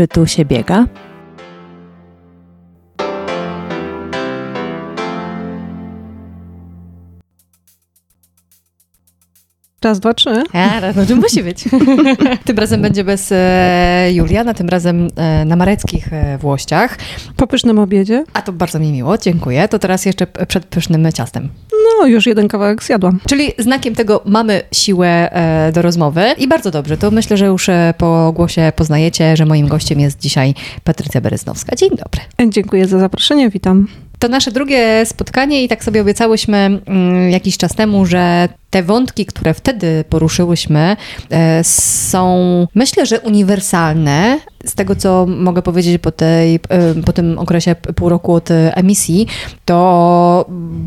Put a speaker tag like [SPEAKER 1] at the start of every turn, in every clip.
[SPEAKER 1] Czy tu się biega?
[SPEAKER 2] Raz, dwa, trzy.
[SPEAKER 3] A, raz, no musi być. tym razem będzie bez e, Juliana, tym razem e, na mareckich e, Włościach.
[SPEAKER 2] Po pysznym obiedzie.
[SPEAKER 3] A to bardzo mi miło, dziękuję. To teraz jeszcze przed pysznym ciastem.
[SPEAKER 2] No, już jeden kawałek zjadłam.
[SPEAKER 3] Czyli znakiem tego mamy siłę e, do rozmowy i bardzo dobrze. To myślę, że już e, po głosie poznajecie, że moim gościem jest dzisiaj Patrycja Bereznowska. Dzień dobry.
[SPEAKER 2] Dziękuję za zaproszenie, witam.
[SPEAKER 3] To nasze drugie spotkanie i tak sobie obiecałyśmy mm, jakiś czas temu, że te wątki, które wtedy poruszyłyśmy, e, są myślę, że uniwersalne. Z tego, co mogę powiedzieć po, tej, e, po tym okresie pół roku od e, emisji, to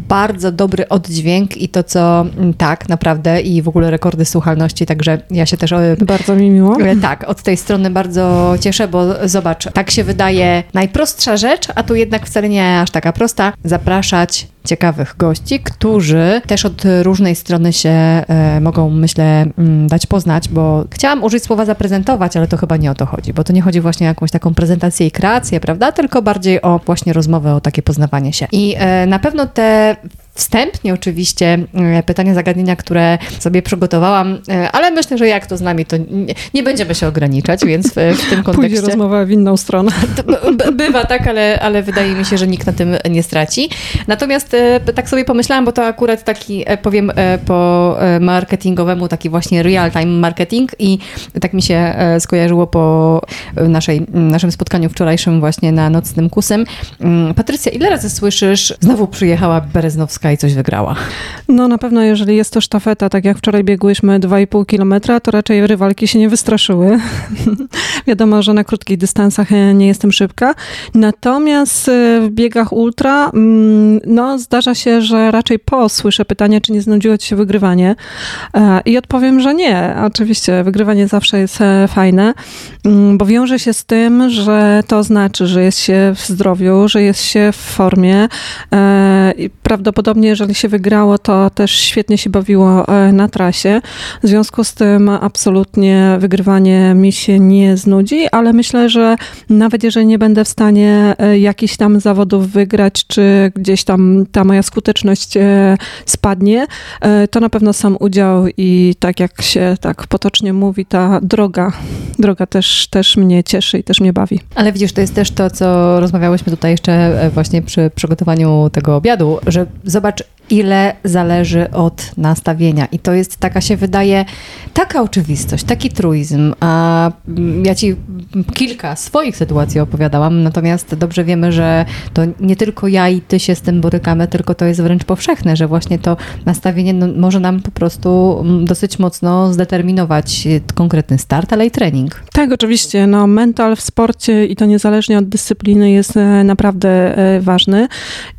[SPEAKER 3] bardzo dobry oddźwięk i to, co tak naprawdę i w ogóle rekordy słuchalności, także ja się też
[SPEAKER 2] Bardzo mi miło.
[SPEAKER 3] Tak, od tej strony bardzo cieszę, bo zobacz, tak się wydaje najprostsza rzecz, a tu jednak wcale nie aż taka prosta. Zapraszać ciekawych gości, którzy też od różnej strony się e, mogą, myślę, mm, dać poznać, bo chciałam użyć słowa zaprezentować, ale to chyba nie o to chodzi, bo to nie chodzi właśnie o jakąś taką prezentację i kreację, prawda, tylko bardziej o właśnie rozmowę, o takie poznawanie się. I e, na pewno te Wstępnie oczywiście e, pytania, zagadnienia, które sobie przygotowałam, e, ale myślę, że jak to z nami, to nie, nie będziemy się ograniczać, więc w, w tym
[SPEAKER 2] Pójdzie
[SPEAKER 3] kontekście...
[SPEAKER 2] rozmowa w inną stronę.
[SPEAKER 3] Bywa tak, ale, ale wydaje mi się, że nikt na tym nie straci. Natomiast e, tak sobie pomyślałam, bo to akurat taki, powiem po marketingowemu, taki właśnie real-time marketing i tak mi się skojarzyło po naszej, naszym spotkaniu wczorajszym właśnie na Nocnym Kusem. Mm, Patrycja, ile razy słyszysz, znowu przyjechała Bereznowska i coś wygrała?
[SPEAKER 2] No na pewno, jeżeli jest to sztafeta, tak jak wczoraj biegłyśmy 2,5 kilometra, to raczej rywalki się nie wystraszyły. Wiadomo, że na krótkich dystansach e, nie jestem szybka. Natomiast e, w biegach ultra, mm, no zdarza się, że raczej po słyszę pytanie, czy nie znudziło ci się wygrywanie. E, I odpowiem, że nie. Oczywiście wygrywanie zawsze jest fajne, mm, bo wiąże się z tym, że to znaczy, że jest się w zdrowiu, że jest się w formie. I prawdopodobnie, jeżeli się wygrało, to też świetnie się bawiło e, na trasie. W związku z tym absolutnie wygrywanie mi się nie znudzi, ale myślę, że nawet jeżeli nie będę w stanie e, jakichś tam zawodów wygrać, czy gdzieś tam ta moja skuteczność e, spadnie, to na pewno sam udział i tak jak się tak potocznie mówi, ta droga, droga też, też mnie cieszy i też mnie bawi.
[SPEAKER 3] Ale widzisz, to jest też to, co rozmawiałyśmy tutaj jeszcze właśnie przy przygotowaniu tego obiadu, że zobacz, ile zależy od nastawienia. I to jest taka się wydaje, taka oczywistość, taki truizm. A mm, ja ci kilka swoich sytuacji opowiadałam, natomiast dobrze wiemy, że to nie tylko ja i ty się z tym borykamy, tylko to jest wręcz powszechne, że właśnie to nastawienie no, może nam po prostu mm, dosyć mocno zdeterminować konkretny start, ale i trening.
[SPEAKER 2] Tak, oczywiście. No, mental w sporcie i to niezależnie od dyscypliny jest e, naprawdę e, ważny.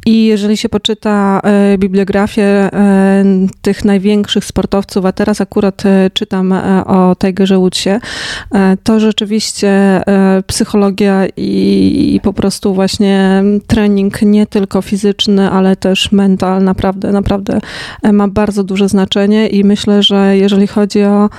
[SPEAKER 2] I jeżeli się poczyta e, bibliografię e, tych największych sportowców, a teraz akurat e, czytam e, o Tigerze Woodsie, to rzeczywiście psychologia i, i po prostu właśnie trening nie tylko fizyczny, ale też mental naprawdę, naprawdę ma bardzo duże znaczenie i myślę, że jeżeli chodzi o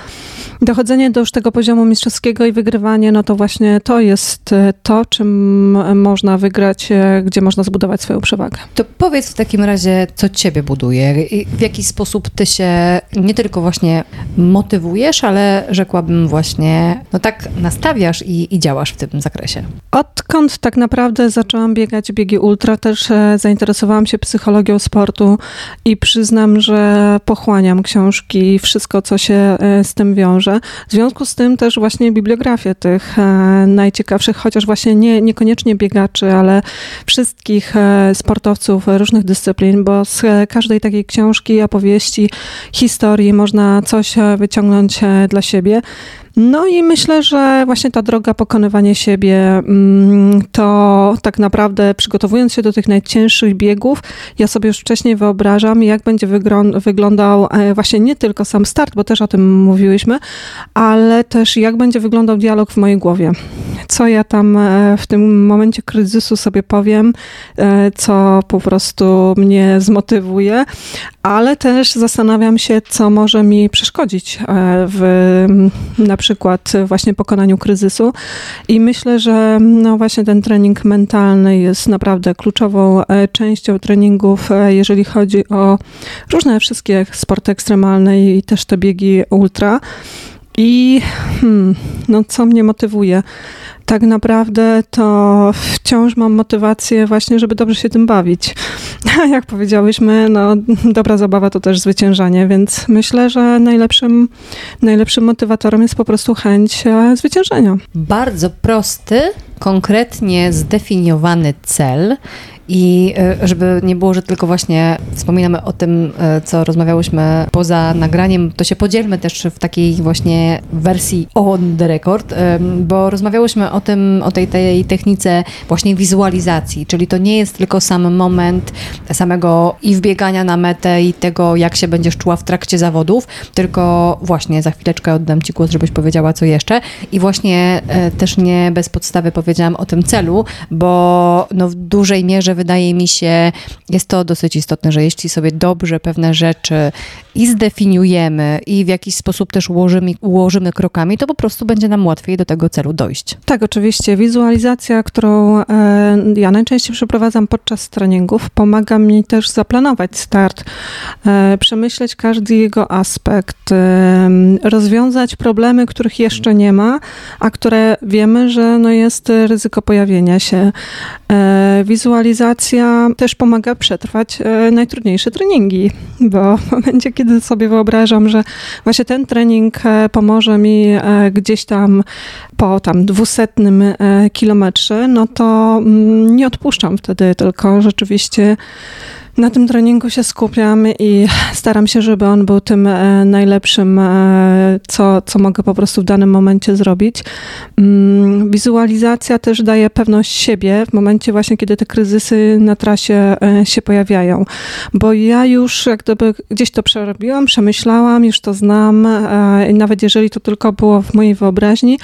[SPEAKER 2] dochodzenie do już tego poziomu mistrzowskiego i wygrywanie, no to właśnie to jest to, czym można wygrać, gdzie można zbudować swoją przewagę.
[SPEAKER 3] To powiedz w takim razie, co ciebie buduje? I W jaki sposób ty się nie tylko właśnie motywujesz, ale rzekłabym właśnie, no tak nastawiasz i, i działasz w tym zakresie.
[SPEAKER 2] Odkąd tak naprawdę zaczęłam biegać biegi ultra, też e, zainteresowałam się psychologią sportu i przyznam, że pochłaniam książki, wszystko, co się e, z tym wiąże. W związku z tym też właśnie bibliografię tych e, najciekawszych, chociaż właśnie nie, niekoniecznie biegaczy, ale wszystkich sportowców różnych dyscyplin, bo z e, każdej takiej książki, opowieści, historii można coś e, wyciągnąć e, dla siebie. No i myślę, że właśnie ta droga pokonywania siebie, mm, to tak naprawdę przygotowując się do tych najcięższych biegów, ja sobie już wcześniej wyobrażam, jak będzie wyglądał e, właśnie nie tylko sam start, bo też o tym mówiłyśmy, ale też jak będzie wyglądał dialog w mojej głowie. Co ja tam e, w tym momencie kryzysu sobie powiem, e, co po prostu mnie zmotywuje, ale też zastanawiam się, co może mi przeszkodzić w na przykład właśnie pokonaniu kryzysu. I myślę, że no właśnie ten trening mentalny jest naprawdę kluczową częścią treningów, jeżeli chodzi o różne wszystkie sporty ekstremalne i też te biegi ultra. I hmm, no, co mnie motywuje? Tak naprawdę to wciąż mam motywację właśnie, żeby dobrze się tym bawić. Jak powiedziałyśmy, no, dobra zabawa to też zwyciężanie, więc myślę, że najlepszym, najlepszym motywatorem jest po prostu chęć e, zwyciężenia.
[SPEAKER 3] Bardzo prosty, konkretnie zdefiniowany cel i e, żeby nie było, że tylko właśnie wspominamy o tym, e, co rozmawiałyśmy poza nagraniem, to się podzielmy też w takiej właśnie wersji on the record, e, bo rozmawiałyśmy o tym, o tej, tej technice właśnie wizualizacji, czyli to nie jest tylko sam moment samego i wbiegania na metę i tego, jak się będziesz czuła w trakcie zawodów, tylko właśnie za chwileczkę oddam Ci głos, żebyś powiedziała co jeszcze. I właśnie też nie bez podstawy powiedziałam o tym celu, bo no w dużej mierze wydaje mi się, jest to dosyć istotne, że jeśli sobie dobrze pewne rzeczy i zdefiniujemy i w jakiś sposób też ułożymy, ułożymy krokami, to po prostu będzie nam łatwiej do tego celu dojść.
[SPEAKER 2] Tak, oczywiście. Wizualizacja, którą e, ja najczęściej przeprowadzam podczas treningów, pomaga mi też zaplanować start, e, przemyśleć każdy jego aspekt, e, rozwiązać problemy, których jeszcze nie ma, a które wiemy, że no jest ryzyko pojawienia się. Wizualizacja też pomaga przetrwać najtrudniejsze treningi, bo w momencie, kiedy sobie wyobrażam, że właśnie ten trening e, pomoże mi e, gdzieś tam po tam dwusetnym e, kilometrze, no to mm, nie odpuszczam wtedy, tylko rzeczywiście na tym treningu się skupiam i staram się, żeby on był tym e, najlepszym, e, co, co mogę po prostu w danym momencie zrobić. Mm, wizualizacja też daje pewność siebie w momencie właśnie, kiedy te kryzysy na trasie e, się pojawiają, bo ja już jak gdyby gdzieś to przerobiłam, przemyślałam, już to znam i nawet jeżeli to tylko było w mojej wyobraźni,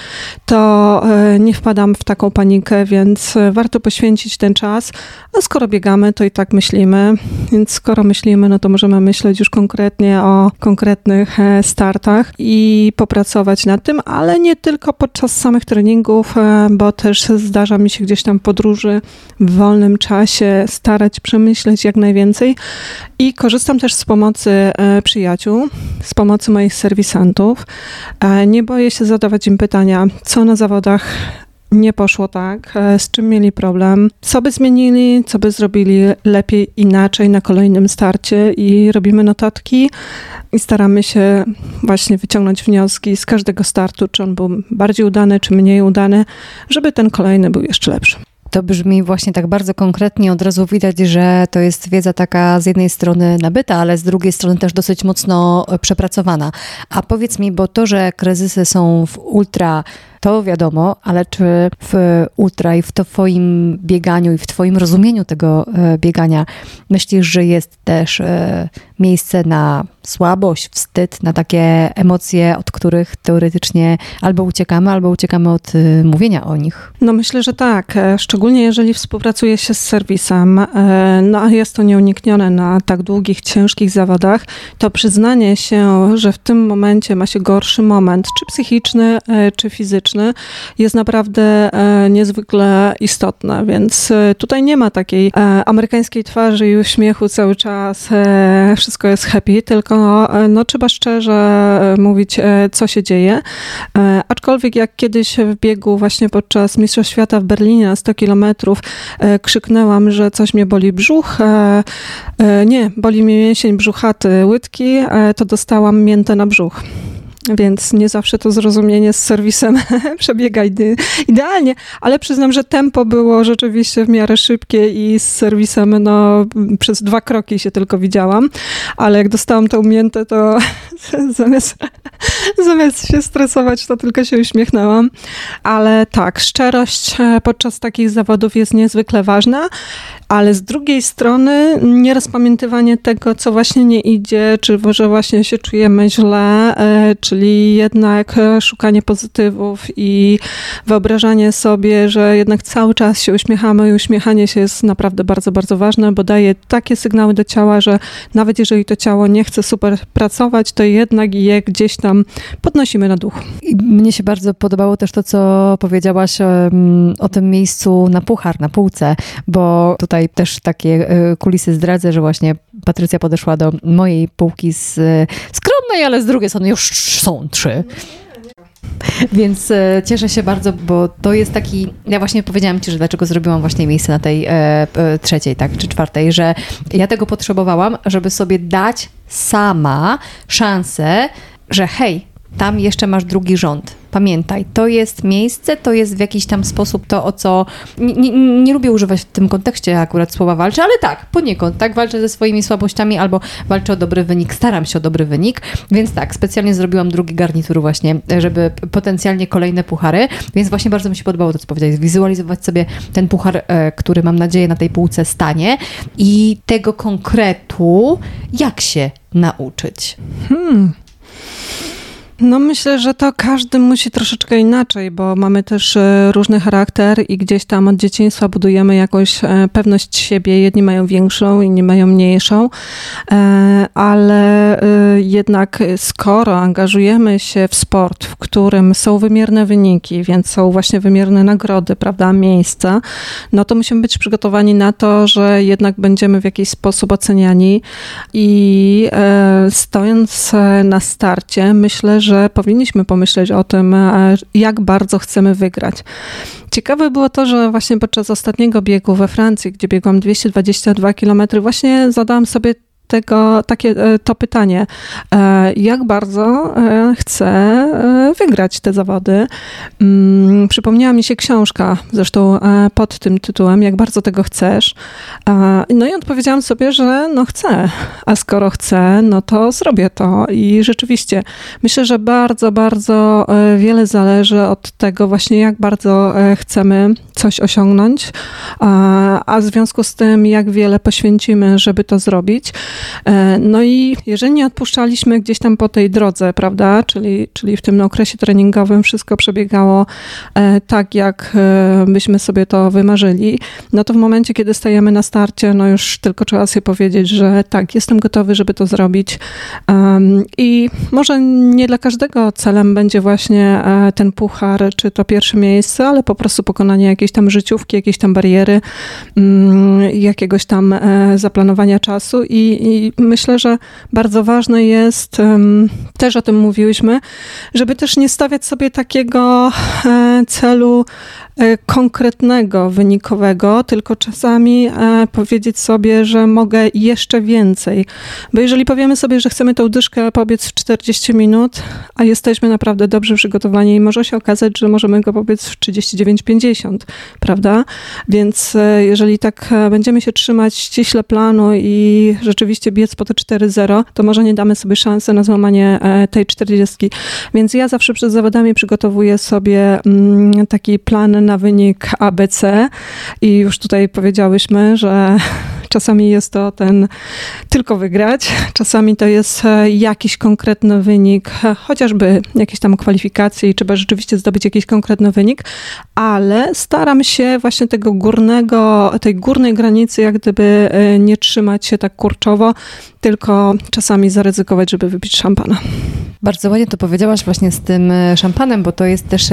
[SPEAKER 2] to nie wpadam w taką panikę, więc warto poświęcić ten czas, a skoro biegamy, to i tak myślimy, więc skoro myślimy, no to możemy myśleć już konkretnie o konkretnych e, startach i popracować nad tym, ale nie tylko podczas samych treningów, e, bo też zdarza mi się gdzieś tam podróży w wolnym czasie starać przemyśleć jak najwięcej i korzystam też z pomocy e, przyjaciół, z pomocy moich serwisantów. Nie boję się zadawać im pytania, co na zawodach nie poszło tak, e, z czym mieli problem, co by zmienili, co by zrobili lepiej, inaczej na kolejnym starcie i robimy notatki i staramy się właśnie wyciągnąć wnioski z każdego startu, czy on był bardziej udany, czy mniej udany, żeby ten kolejny był jeszcze lepszy.
[SPEAKER 3] To brzmi właśnie tak bardzo konkretnie. Od razu widać, że to jest wiedza taka z jednej strony nabyta, ale z drugiej strony też dosyć mocno przepracowana. A powiedz mi, bo to, że kryzysy są w ultra to wiadomo, ale czy w ultra i w Twoim bieganiu i w Twoim rozumieniu tego e, biegania myślisz, że jest też e, miejsce na słabość, wstyd, na takie emocje, od których teoretycznie albo uciekamy, albo uciekamy od e, mówienia o nich?
[SPEAKER 2] No myślę, że tak. Szczególnie jeżeli współpracuje się z serwisem, no a jest to nieuniknione na tak długich, ciężkich zawodach, to przyznanie się, że w tym momencie ma się gorszy moment, czy psychiczny, czy fizyczny, jest naprawdę e, niezwykle istotne, więc e, tutaj nie ma takiej e, amerykańskiej twarzy i uśmiechu cały czas, wszystko jest happy, tylko no, trzeba szczerze mówić, co się dzieje. Aczkolwiek jak kiedyś w biegu właśnie podczas Mistrzostw Świata w Berlinie na 100 kilometrów krzyknęłam, że coś mnie boli brzuch, nie, boli mnie mięsień brzuchaty łydki, to dostałam miętę na brzuch więc nie zawsze to zrozumienie z serwisem przebiega idealnie, ale przyznam, że tempo było rzeczywiście w miarę szybkie i z serwisem no, przez dwa kroki się tylko widziałam, ale jak dostałam tą miętę, to zamiast, zamiast się stresować, to tylko się uśmiechnęłam. Ale tak, szczerość e, podczas takich zawodów jest niezwykle ważna, ale z drugiej strony nierozpamiętywanie tego, co właśnie nie idzie, czy może właśnie się czujemy źle, e, czy czyli jednak e, szukanie pozytywów i wyobrażanie sobie, że jednak cały czas się uśmiechamy i uśmiechanie się jest naprawdę bardzo, bardzo ważne, bo daje takie sygnały do ciała, że nawet jeżeli to ciało nie chce super pracować, to jednak je gdzieś tam podnosimy na duch.
[SPEAKER 3] I mnie się bardzo podobało też to, co powiedziałaś o tym miejscu na puchar, na półce, bo tutaj też takie e, kulisy zdradzę, że właśnie Patrycja podeszła do mojej półki z skromnej, ale z drugiej strony już są trzy. Więc e, cieszę się bardzo, bo to jest taki. Ja właśnie powiedziałam Ci, że dlaczego zrobiłam właśnie miejsce na tej e, e, trzeciej, tak, czy czwartej, że ja tego potrzebowałam, żeby sobie dać sama szansę, że hej, tam jeszcze masz drugi rząd Pamiętaj, to jest miejsce, to jest w jakiś tam sposób to, o co. Nie, nie, nie, lubię używać w tym kontekście akurat słowa walczę, ale tak, poniekąd, tak, walczę ze swoimi słabościami albo walczę o dobry wynik, staram się o dobry wynik, więc tak, specjalnie zrobiłam drugi garnitur właśnie, żeby potencjalnie kolejne puchary, więc właśnie bardzo mi się podobało to, co powiedziałeś, wizualizować sobie ten puchar, e, który mam nadzieję na tej półce stanie i tego konkretu, jak się nauczyć. Hmm.
[SPEAKER 2] No myślę, że to każdy musi troszeczkę inaczej, bo mamy też e, różny charakter i gdzieś tam od dzieciństwa budujemy jakąś e, pewność siebie. Jedni mają większą, inni mają mniejszą, e, ale jednak skoro angażujemy się w sport, w którym są wymierne wyniki, więc są właśnie wymierne nagrody, prawda, miejsca, no to musimy być przygotowani na to, że jednak będziemy w jakiś sposób oceniani i stojąc na starcie, myślę, że że powinniśmy pomyśleć o tym, e, jak bardzo chcemy wygrać. Ciekawe było to, że właśnie podczas ostatniego biegu we Francji, gdzie biegłam 222 km, właśnie zadałam sobie tego, takie e, to pytanie, e, jak bardzo e, chcę wygrać te zawody. Mm, przypomniała mi się książka, zresztą pod tym tytułem, jak bardzo tego chcesz. No i odpowiedziałam sobie, że no chcę, a skoro chcę, no to zrobię to. I rzeczywiście myślę, że bardzo, bardzo wiele zależy od tego właśnie, jak bardzo chcemy coś osiągnąć, a w związku z tym, jak wiele poświęcimy, żeby to zrobić. E, no i jeżeli nie odpuszczaliśmy gdzieś tam po tej drodze, prawda, czyli, czyli w tym okresie treningowym wszystko przebiegało e, tak, jak e, byśmy sobie to wymarzyli, no to w momencie, kiedy stajemy na starcie, no już tylko trzeba sobie powiedzieć, że tak, jestem gotowy, żeby to zrobić. I może nie dla każdego celem będzie właśnie ten puchar, czy to pierwsze miejsce, ale po prostu pokonanie jakiejś tam życiówki, jakiejś tam bariery, mm, jakiegoś tam zaplanowania czasu i, i myślę, że bardzo ważne jest, też o tym mówiłyśmy, żeby też nie stawiać sobie takiego e, celu E, konkretnego, wynikowego, tylko czasami e, powiedzieć sobie, że mogę jeszcze więcej. Bo jeżeli powiemy sobie, że chcemy tą dyszkę pobiec w 40 minut, a jesteśmy naprawdę dobrze przygotowani może się okazać, że możemy go pobiec w 39-50, prawda? Więc jeżeli tak będziemy się trzymać ściśle planu i rzeczywiście biec po te 4-0, to może nie damy sobie szansy na złamanie tej 40. Więc ja zawsze przed zawodami przygotowuję sobie mm, taki plan na wynik ABC i już tutaj powiedziałyśmy, że czasami jest to ten tylko wygrać, czasami to jest e, jakiś konkretny wynik, e, chociażby jakieś tam kwalifikacje i trzeba rzeczywiście zdobyć jakiś konkretny wynik, ale staram się właśnie tego górnego, tej górnej granicy jak gdyby e, nie trzymać się tak kurczowo, tylko czasami zaryzykować, żeby wypić szampana.
[SPEAKER 3] Bardzo ładnie to powiedziałaś właśnie z tym szampanem, bo to jest też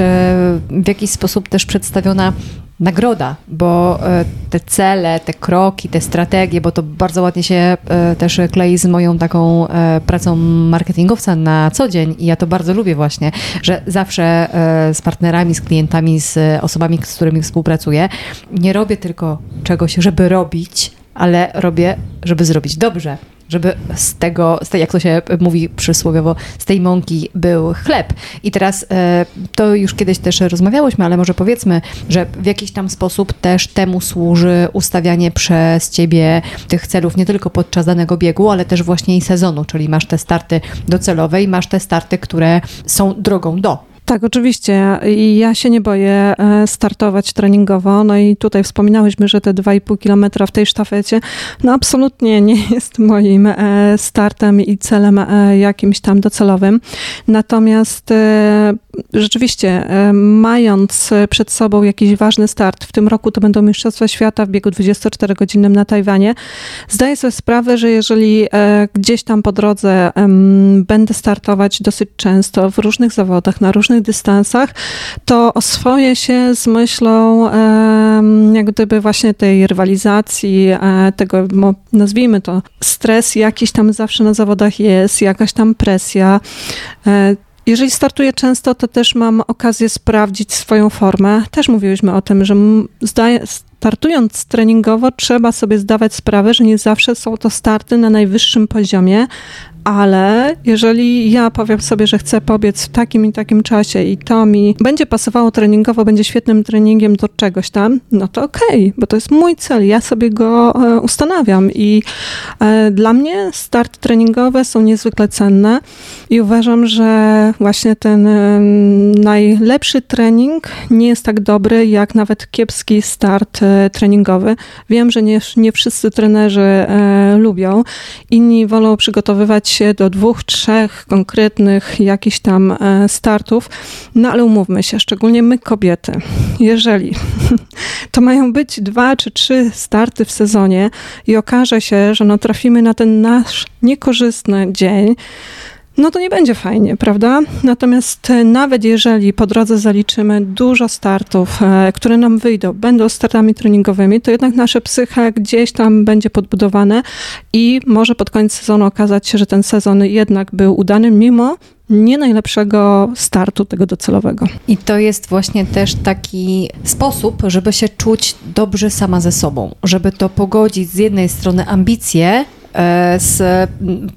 [SPEAKER 3] w jakiś sposób też przedstawiona nagroda, bo e, te cele, te kroki, te strategie, bo to bardzo ładnie się e, też klei z moją taką e, pracą marketingowca na co dzień i ja to bardzo lubię właśnie, że zawsze z partnerami, z klientami, z osobami, z którymi współpracuję, nie robię tylko czegoś, żeby robić, ale robię, żeby zrobić dobrze żeby z tego, z tej, jak to się mówi przysłowiowo, z tej mąki był chleb. I teraz e, to już kiedyś też rozmawiałyśmy, ale może powiedzmy, że w jakiś tam sposób też temu służy ustawianie przez ciebie tych celów nie tylko podczas danego biegu, ale też właśnie i sezonu, czyli masz te starty docelowe i masz te starty, które są drogą do
[SPEAKER 2] Tak, oczywiście. Ja się nie boję e, startować treningowo. No i tutaj wspominałyśmy, że te 2,5 kilometra w tej sztafecie, no absolutnie nie jest moim e, startem i celem e, jakimś tam docelowym. Natomiast rzeczywiście, mając przed sobą jakiś ważny start, w tym roku to będą Mistrzostwa Świata w biegu 24-godzinnym na Tajwanie, zdaję sobie sprawę, że jeżeli gdzieś tam po drodze będę startować dosyć często w różnych zawodach, na różnych dystansach, to oswoję się z myślą jak gdyby właśnie tej rywalizacji, e, tego, nazwijmy to, stres jakiś tam zawsze na zawodach jest, jakaś tam presja. E, jeżeli startuję często, to też mam okazję sprawdzić swoją formę. Też mówiłyśmy o tym, że startując treningowo, trzeba sobie zdawać sprawę, że nie zawsze są to starty na najwyższym poziomie, ale jeżeli ja powiem sobie, że chcę pobiec w takim i takim czasie i to mi będzie pasowało treningowo, będzie świetnym treningiem do czegoś tam, no to okej, okay, bo to jest mój cel, ja sobie go e, ustanawiam i e, dla mnie start treningowe są niezwykle cenne i uważam, że właśnie ten e, najlepszy trening nie jest tak dobry jak nawet kiepski start treningowy. Wiem, że nie, nie wszyscy trenerzy lubią, inni wolą przygotowywać się do dwóch, trzech konkretnych jakichś tam e, startów, no ale umówmy się, szczególnie my kobiety, jeżeli to mają być dwa czy trzy starty w sezonie i okaże się, że no trafimy na ten nasz niekorzystny dzień, no to nie będzie fajnie, prawda? Natomiast e, nawet jeżeli po drodze zaliczymy dużo startów, e, które nam wyjdą, będą startami treningowymi, to jednak nasze psyche gdzieś tam będzie podbudowane i może pod koniec sezonu okazać się, że ten sezon jednak był udany, mimo nie najlepszego startu tego docelowego.
[SPEAKER 3] I to jest właśnie też taki sposób, żeby się czuć dobrze sama ze sobą, żeby to pogodzić z jednej strony ambicje z,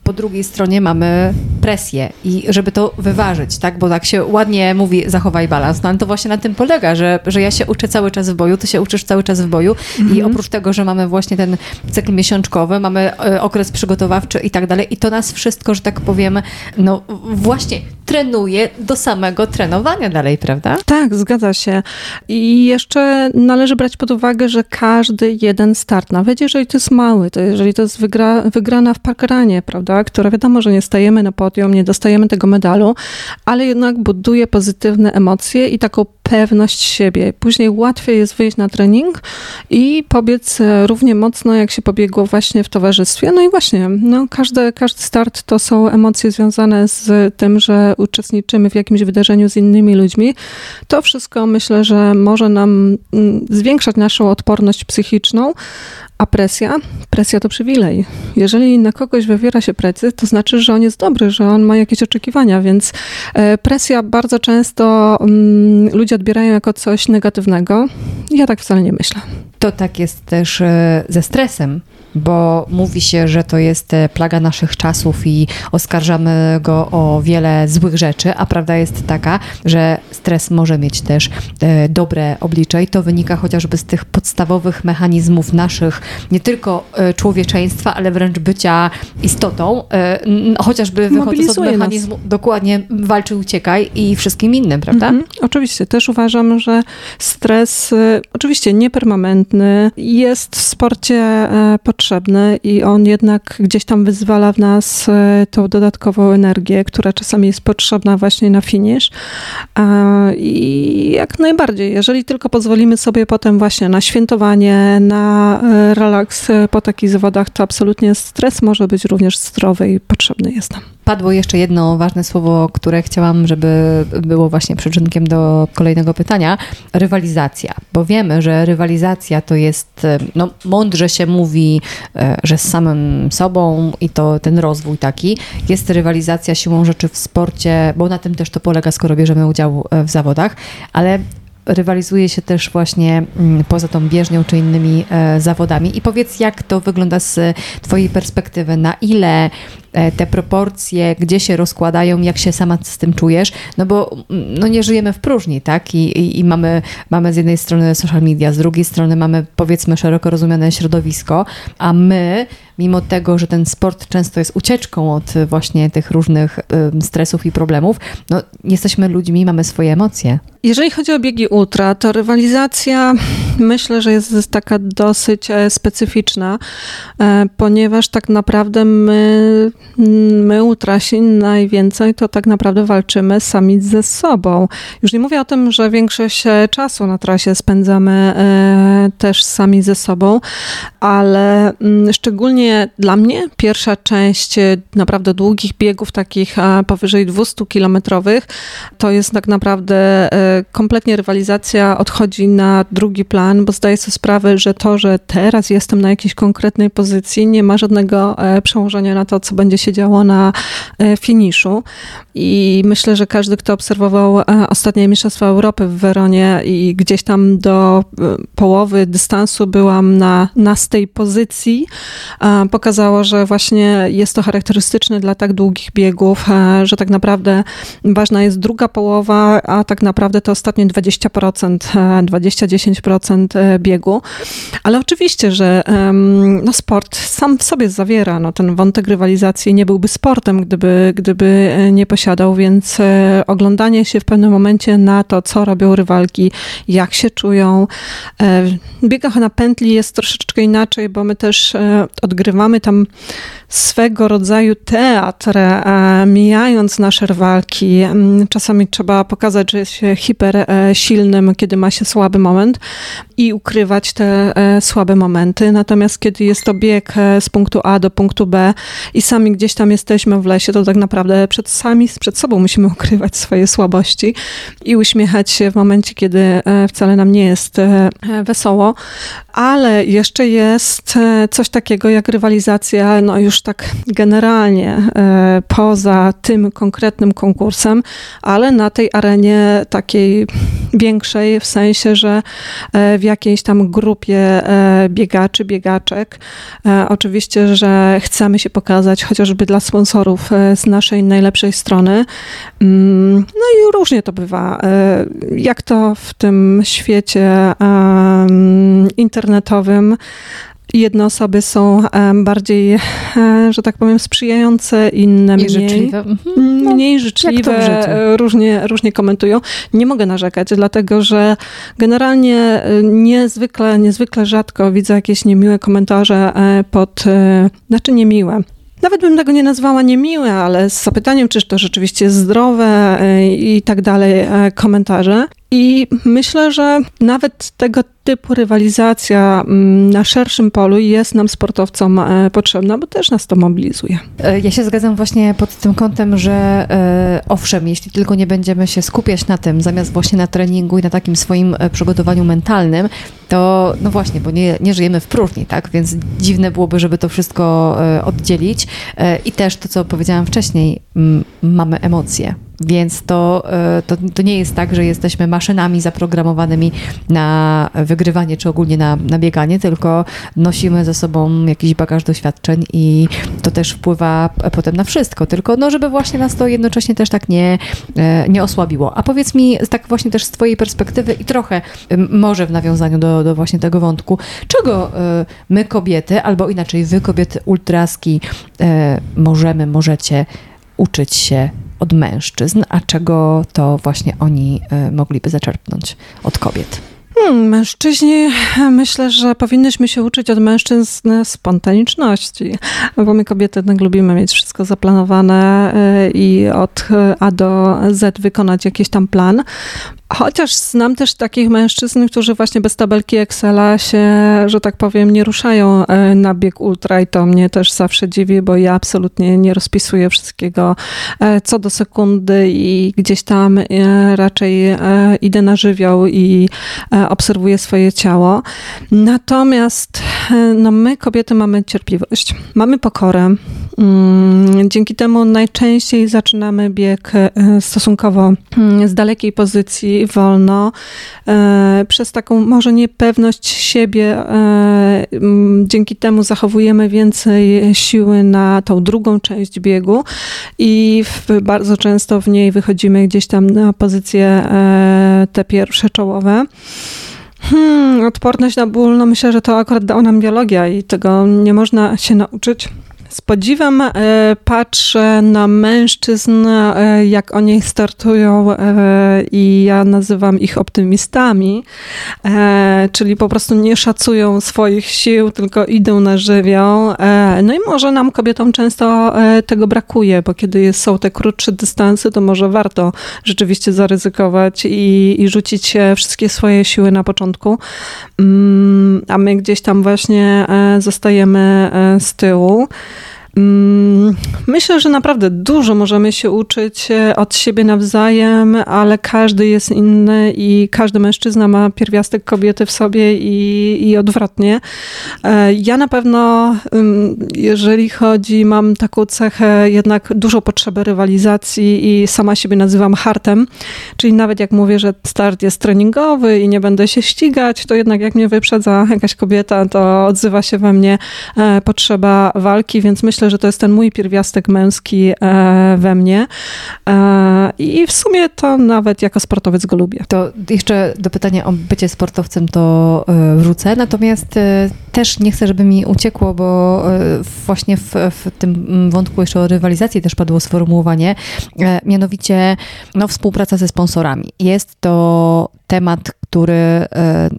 [SPEAKER 3] po drugiej stronie mamy presję i żeby to wyważyć, tak, bo tak się ładnie mówi zachowaj balans, no ale to właśnie na tym polega, że, że ja się uczę cały czas w boju, ty się uczysz cały czas w boju mhm. i oprócz tego, że mamy właśnie ten cykl miesiączkowy, mamy e, okres przygotowawczy i tak dalej i to nas wszystko, że tak powiem, no właśnie trenuje do samego trenowania dalej, prawda?
[SPEAKER 2] Tak, zgadza się. I jeszcze należy brać pod uwagę, że każdy jeden start, nawet jeżeli to jest mały, to jeżeli to jest wygra, wygrana w parkranie, prawda, która wiadomo, że nie stajemy na podium, nie dostajemy tego medalu, ale jednak buduje pozytywne emocje i taką pewność siebie. Później łatwiej jest wyjść na trening i pobiec e, równie mocno, jak się pobiegło właśnie w towarzystwie. No i właśnie, no każdy, każdy start to są emocje związane z tym, że uczestniczymy w jakimś wydarzeniu z innymi ludźmi. To wszystko myślę, że może nam mm, zwiększać naszą odporność psychiczną, a presja? Presja to przywilej. Jeżeli na kogoś wywiera się presję, to znaczy, że on jest dobry, że on ma jakieś oczekiwania, więc e, presja bardzo często mm, ludzie odbierają jako coś negatywnego. Ja tak wcale nie myślę.
[SPEAKER 3] To tak jest też e, ze stresem bo mówi się, że to jest e, plaga naszych czasów i oskarżamy go o wiele złych rzeczy, a prawda jest taka, że stres może mieć też e, dobre oblicze i to wynika chociażby z tych podstawowych mechanizmów naszych, nie tylko e, człowieczeństwa, ale wręcz bycia istotą, chociażby wychodząc od mechanizmu nas. dokładnie walczy, uciekaj i wszystkim innym, prawda? Mhm,
[SPEAKER 2] oczywiście, też uważam, że stres, oczywiście niepermanentny, jest w sporcie potrzebny potrzebny i on jednak gdzieś tam wyzwala w nas e, tą dodatkową energię, która czasami jest potrzebna właśnie na finish. I jak najbardziej, jeżeli tylko pozwolimy sobie potem właśnie na świętowanie, na e, relaks po takich zawodach, to absolutnie stres może być również zdrowy i potrzebny jest nam.
[SPEAKER 3] Padło jeszcze jedno ważne słowo, które chciałam, żeby było właśnie przyczynkiem do kolejnego pytania. Rywalizacja. Bo wiemy, że rywalizacja to jest, e, no mądrze się mówi, e, że z samym sobą i to ten rozwój taki. Jest rywalizacja siłą rzeczy w sporcie, bo na tym też to polega, skoro bierzemy udział e, w zawodach, ale rywalizuje się też właśnie mm, poza tą bieżnią czy innymi zawodami. I powiedz, jak to wygląda z Twojej perspektywy, na ile te proporcje, gdzie się rozkładają, jak się sama z tym czujesz, no bo mm, no nie żyjemy w próżni, tak? I, i, i mamy, mamy z jednej strony social media, z drugiej strony mamy powiedzmy szeroko rozumiane środowisko, a my mimo tego, że ten sport często jest ucieczką od właśnie tych różnych stresów i problemów, no jesteśmy ludźmi, mamy swoje emocje.
[SPEAKER 2] Jeżeli chodzi o biegi ultra, to rywalizacja myślę, że jest taka dosyć e, specyficzna, e, ponieważ tak naprawdę my, my ultrasi najwięcej to tak naprawdę walczymy sami ze sobą. Już nie mówię o tym, że większość e, czasu na trasie spędzamy też sami ze sobą, ale mm, szczególnie dla mnie pierwsza część naprawdę długich biegów, takich powyżej 200 kilometrowych, to jest tak naprawdę kompletnie rywalizacja odchodzi na drugi plan, bo zdaję sobie sprawę, że to, że teraz jestem na jakiejś konkretnej pozycji, nie ma żadnego e, przełożenia na to, co będzie się działo na e, finiszu. I myślę, że każdy, kto obserwował e, ostatnie Mistrzostwa Europy w Weronie i gdzieś tam do połowy dystansu byłam na, na z tej pozycji, pokazało, że właśnie jest to charakterystyczne dla tak długich biegów, że tak naprawdę ważna jest druga połowa, a tak naprawdę to ostatnie 20%, 20-10% e, biegu. Ale oczywiście, że no, sport sam w sobie zawiera no, ten wątek rywalizacji, nie byłby sportem, gdyby, gdyby e, nie posiadał, więc e, oglądanie się w pewnym momencie na to, co robią rywalki, jak się czują. W biegach na pętli jest troszeczkę inaczej, bo my też odgrywamy tam swego rodzaju teatr, mijając nasze rywalki. Czasami trzeba pokazać, że jest się hiper E, silnym, kiedy ma się słaby moment i ukrywać te e, słabe momenty. Natomiast kiedy jest to bieg e, z punktu A do punktu B i sami gdzieś tam jesteśmy w lesie, to tak naprawdę przed sami przed sobą musimy ukrywać swoje słabości i uśmiechać się w momencie, kiedy wcale nam nie jest wesoło. Ale jeszcze jest coś takiego jak rywalizacja, no już tak generalnie poza tym konkretnym konkursem, ale na tej arenie takiej większej, w sensie, że e, w jakiejś tam grupie e, biegaczy, biegaczek. E, oczywiście, że chcemy się pokazać chociażby dla sponsorów z naszej najlepszej strony. Mm, no i różnie to bywa. Jak to w tym świecie internetowym jedne osoby są bardziej, e, że tak powiem, sprzyjające, inne mniej.
[SPEAKER 3] Życzliwe.
[SPEAKER 2] Mhm. No, mniej życzliwe, e, różnie, różnie komentują. Nie mogę narzekać, dlatego że generalnie e, niezwykle, niezwykle rzadko widzę jakieś niemiłe komentarze pod, znaczy niemiłe, nawet bym tego nie nazwała niemiłe, ale z zapytaniem, czyż to rzeczywiście jest zdrowe i tak dalej, komentarze. I myślę, że nawet tego typu rywalizacja mm, na szerszym polu jest nam sportowcom e, potrzebna, bo też nas to mobilizuje.
[SPEAKER 3] E, ja się zgadzam właśnie pod tym kątem, że e, owszem, jeśli tylko nie będziemy się skupiać na tym, zamiast właśnie na treningu i na takim swoim przygotowaniu mentalnym, to no właśnie, bo nie, nie żyjemy w próżni, tak? Więc dziwne byłoby, żeby to wszystko oddzielić. I też to, co powiedziałam wcześniej, mamy emocje. Więc to, to, to nie jest tak, że jesteśmy maszynami zaprogramowanymi na wygrywanie, czy ogólnie na, na bieganie, tylko nosimy ze sobą jakiś bagaż doświadczeń i to też wpływa potem na wszystko, tylko no, żeby właśnie nas to jednocześnie też tak nie, e, nie osłabiło. A powiedz mi tak właśnie też z twojej perspektywy i trochę może w nawiązaniu do, do właśnie tego wątku, czego e, my kobiety, albo inaczej wy kobiety ultraski e, możemy, możecie uczyć się od mężczyzn, a czego to właśnie oni mogliby zaczerpnąć od kobiet?
[SPEAKER 2] Hmm, mężczyźni, myślę, że powinnyśmy się uczyć od mężczyzn spontaniczności, bo my kobiety jednak lubimy mieć wszystko zaplanowane e, i od A do Z wykonać jakiś tam plan. Chociaż znam też takich mężczyzn, którzy właśnie bez tabelki Excela się, że tak powiem, nie ruszają e, na bieg ultra i to mnie też zawsze dziwi, bo ja absolutnie nie rozpisuję wszystkiego e, co do sekundy i gdzieś tam e, raczej idę na żywioł i obserwuję swoje ciało. Natomiast no my, kobiety, mamy cierpliwość, mamy pokorę, dzięki temu najczęściej zaczynamy bieg e, stosunkowo mm, z dalekiej pozycji, wolno, e, przez taką może niepewność siebie. E, mm, dzięki temu zachowujemy więcej siły na tą drugą część biegu i bardzo często w niej wychodzimy gdzieś tam na pozycje te pierwsze czołowe. Hmm, odporność na ból, no myślę, że to akurat dała nam biologia i tego nie można się nauczyć. Z podziwem e, patrzę na mężczyzn, e, jak oni startują e, i ja nazywam ich optymistami, czyli po prostu nie szacują swoich sił, tylko idą na żywioł. No i może nam kobietom często tego brakuje, bo kiedy są te krótsze dystanse, to może warto rzeczywiście zaryzykować i, i rzucić wszystkie swoje siły na początku, mm, a my gdzieś tam właśnie zostajemy z tyłu. Mm, myślę, że naprawdę dużo możemy się uczyć e, od siebie nawzajem, ale każdy jest inny i każdy mężczyzna ma pierwiastek kobiety w sobie i, i odwrotnie. E, ja na pewno, jeżeli chodzi, mam taką cechę jednak dużą potrzebę rywalizacji i sama siebie nazywam hartem, czyli nawet jak mówię, że start jest treningowy i nie będę się ścigać, to jednak jak mnie wyprzedza jakaś kobieta, to odzywa się we mnie e, potrzeba walki, więc myślę, myślę, że to jest ten mój pierwiastek męski e, we mnie. E, I w sumie to nawet jako sportowiec go lubię.
[SPEAKER 3] To jeszcze do pytania o bycie sportowcem to e, wrócę, natomiast też nie chcę, żeby mi uciekło, bo właśnie w, w tym wątku jeszcze o rywalizacji też padło sformułowanie, mianowicie no, współpraca ze sponsorami. Jest to temat, który e,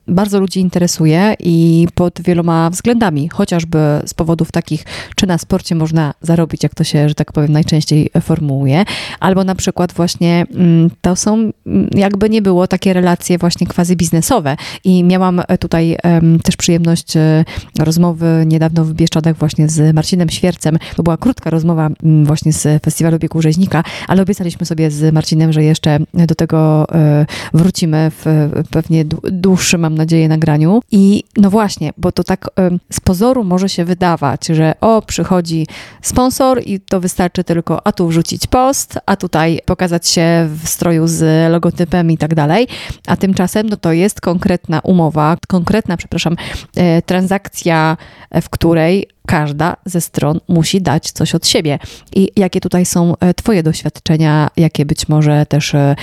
[SPEAKER 3] bardzo ludzi interesuje i pod wieloma względami, chociażby z powodów takich, czy na sporcie można zarobić, jak to się, że tak powiem, najczęściej formułuje, albo na przykład właśnie mm, to są, mm, jakby nie było, takie relacje właśnie quasi biznesowe i miałam tutaj też przyjemność e, rozmowy niedawno w Bieszczadach właśnie z Marcinem Świercem. To była krótka rozmowa mm, właśnie z Festiwalu Biegu Rzeźnika, ale obiecaliśmy sobie z Marcinem, że jeszcze do tego e, wrócimy w pewnie dłuższym, mam nadzieję, nagraniu. I no właśnie, bo to tak z pozoru może się wydawać, że o, przychodzi sponsor i to wystarczy tylko, a tu wrzucić post, a tutaj pokazać się w stroju z logotypem i tak dalej. A tymczasem no to jest konkretna umowa, konkretna, przepraszam, e, transakcja, w której każda ze stron musi dać coś od siebie. I jakie tutaj są e, Twoje doświadczenia, jakie być może też e,